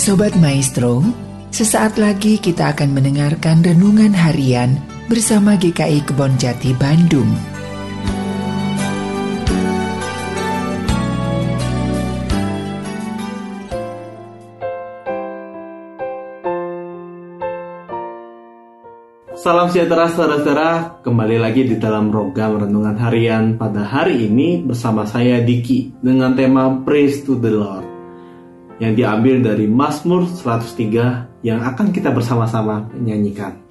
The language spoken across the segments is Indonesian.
Sobat Maestro, sesaat lagi kita akan mendengarkan renungan harian bersama GKI Kebon Jati Bandung. Salam sejahtera saudara-saudara, kembali lagi di dalam program Renungan Harian pada hari ini bersama saya Diki dengan tema Praise to the Lord yang diambil dari Mazmur 103 yang akan kita bersama-sama menyanyikan.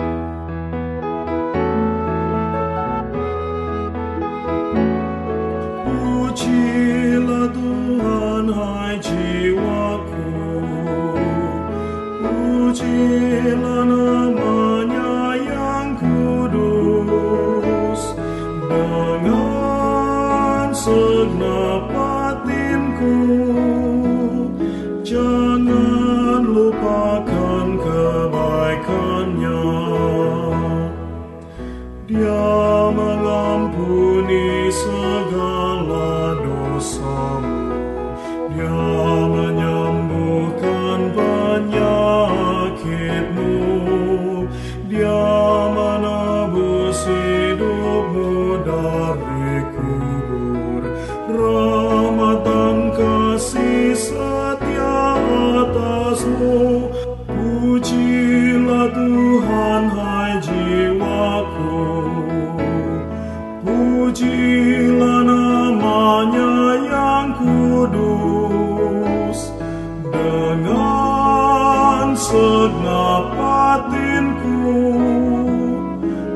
Segenap batinku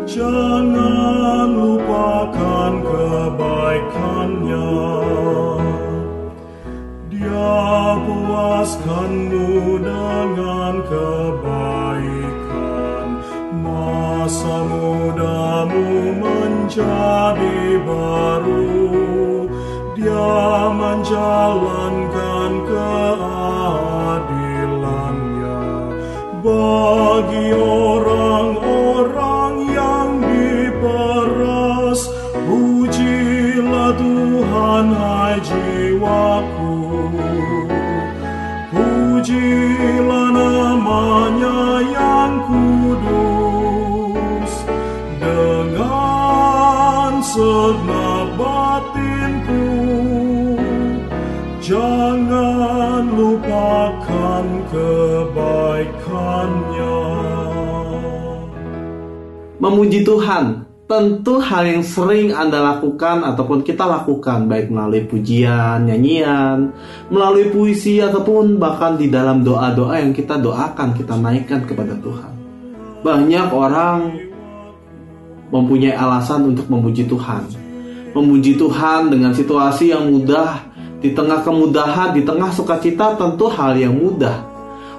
Jangan lupakan kebaikannya. Dia puaskanmu dengan kebaikan. Masa mudamu menjadi baru. Dia menjalankan Bagi orang-orang yang diperas. Pujilah Tuhan hai jiwaku. Pujilah namanya yang kudus. Dengan segenap batinku Jangan lupakan kebaikannya Memuji Tuhan tentu hal yang sering Anda lakukan ataupun kita lakukan baik melalui pujian, nyanyian, melalui puisi ataupun bahkan di dalam doa-doa yang kita doakan, kita naikkan kepada Tuhan. Banyak orang mempunyai alasan untuk memuji Tuhan. Memuji Tuhan dengan situasi yang mudah, di tengah kemudahan, di tengah sukacita tentu hal yang mudah.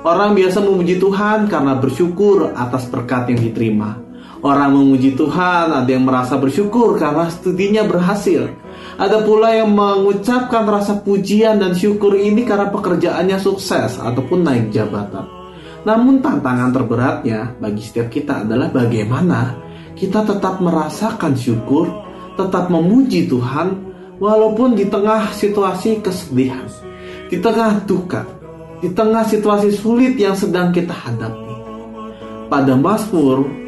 Orang biasa memuji Tuhan karena bersyukur atas berkat yang diterima. Orang memuji Tuhan, ada yang merasa bersyukur karena studinya berhasil. Ada pula yang mengucapkan rasa pujian dan syukur ini karena pekerjaannya sukses ataupun naik jabatan. Namun tantangan terberatnya bagi setiap kita adalah bagaimana kita tetap merasakan syukur, tetap memuji Tuhan walaupun di tengah situasi kesedihan, di tengah duka, di tengah situasi sulit yang sedang kita hadapi. Pada Mazmur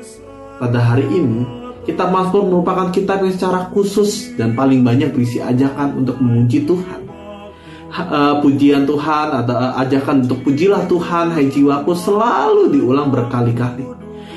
pada hari ini, kitab Mazmur merupakan kitab yang secara khusus dan paling banyak berisi ajakan untuk memuji Tuhan. Ha- eh, pujian Tuhan atau eh, ajakan untuk pujilah Tuhan hai jiwaku selalu diulang berkali-kali.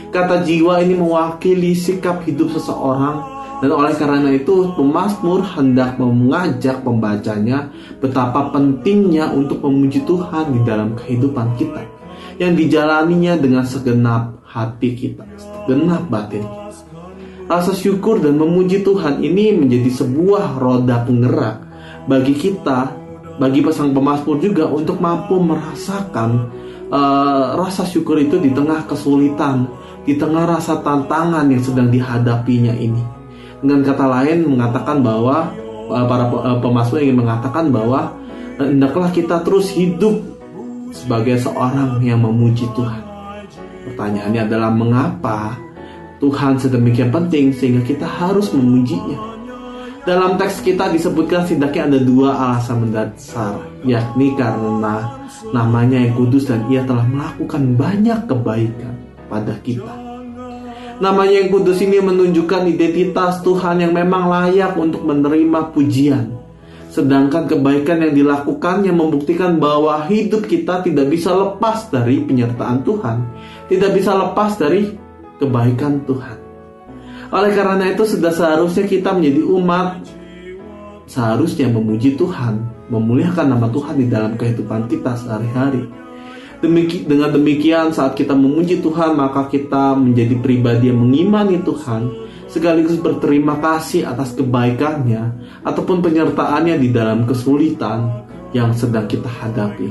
Kata jiwa ini mewakili sikap hidup seseorang dan oleh karena itu pemazmur hendak mengajak pembacanya betapa pentingnya untuk memuji Tuhan di dalam kehidupan kita yang dijalaninya dengan segenap hati kita, segenap batin. Rasa syukur dan memuji Tuhan ini menjadi sebuah roda penggerak bagi kita, bagi pasang pemazmur juga untuk mampu merasakan uh, rasa syukur itu di tengah kesulitan, di tengah rasa tantangan yang sedang dihadapinya ini. Dengan kata lain mengatakan bahwa uh, para uh, pemazmur ingin mengatakan bahwa hendaklah kita terus hidup sebagai seorang yang memuji Tuhan. Pertanyaannya adalah mengapa Tuhan sedemikian penting sehingga kita harus memujinya. Dalam teks kita disebutkan setidaknya ada dua alasan mendasar, yakni karena namanya yang kudus dan ia telah melakukan banyak kebaikan pada kita. Namanya yang kudus ini menunjukkan identitas Tuhan yang memang layak untuk menerima pujian. Sedangkan kebaikan yang dilakukannya membuktikan bahwa hidup kita tidak bisa lepas dari penyertaan Tuhan, tidak bisa lepas dari kebaikan Tuhan. Oleh karena itu sudah seharusnya kita menjadi umat seharusnya memuji Tuhan, memuliakan nama Tuhan di dalam kehidupan kita sehari-hari. Demiki, dengan demikian saat kita memuji Tuhan maka kita menjadi pribadi yang mengimani Tuhan sekaligus berterima kasih atas kebaikannya ataupun penyertaannya di dalam kesulitan yang sedang kita hadapi.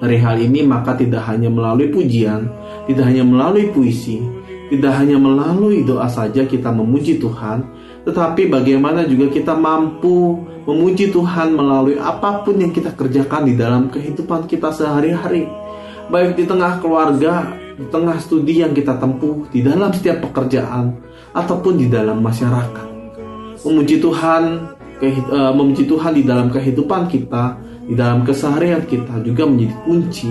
Dari hal ini maka tidak hanya melalui pujian, tidak hanya melalui puisi, tidak hanya melalui doa saja kita memuji Tuhan, tetapi bagaimana juga kita mampu memuji Tuhan melalui apa pun yang kita kerjakan di dalam kehidupan kita sehari-hari. Baik di tengah keluarga, di tengah studi yang kita tempuh, di dalam setiap pekerjaan, ataupun di dalam masyarakat. Memuji Tuhan, uh, memuji Tuhan di dalam kehidupan kita, di dalam keseharian kita juga menjadi kunci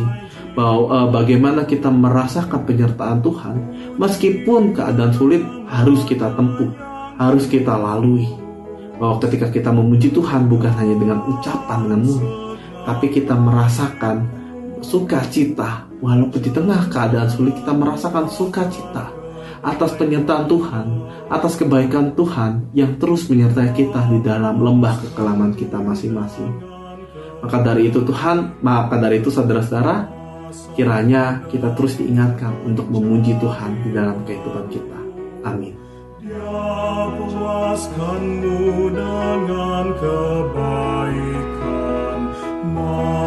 bahwa uh, bagaimana kita merasakan penyertaan Tuhan meskipun keadaan sulit harus kita tempuh, harus kita lalui. Bahwa ketika kita memuji Tuhan bukan hanya dengan ucapan dengan mulut, tapi kita merasakan sukacita walaupun di tengah keadaan sulit kita merasakan sukacita atas penyertaan Tuhan, atas kebaikan Tuhan yang terus menyertai kita di dalam lembah kekelaman kita masing-masing. Maka dari itu Tuhan, maka dari itu saudara-saudara, kiranya kita terus diingatkan untuk memuji Tuhan di dalam kehidupan kita. Amin. Dia puaskanmu dengan kebaikan,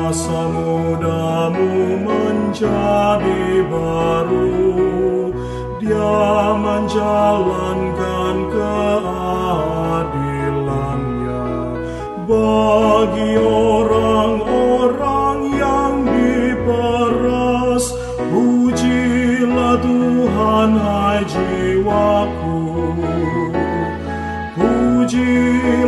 masa mudamu menjadi baru dia menjalankan keadilannya bagi orang-orang yang diperas. Pujilah Tuhan, hai jiwaku. Pujilah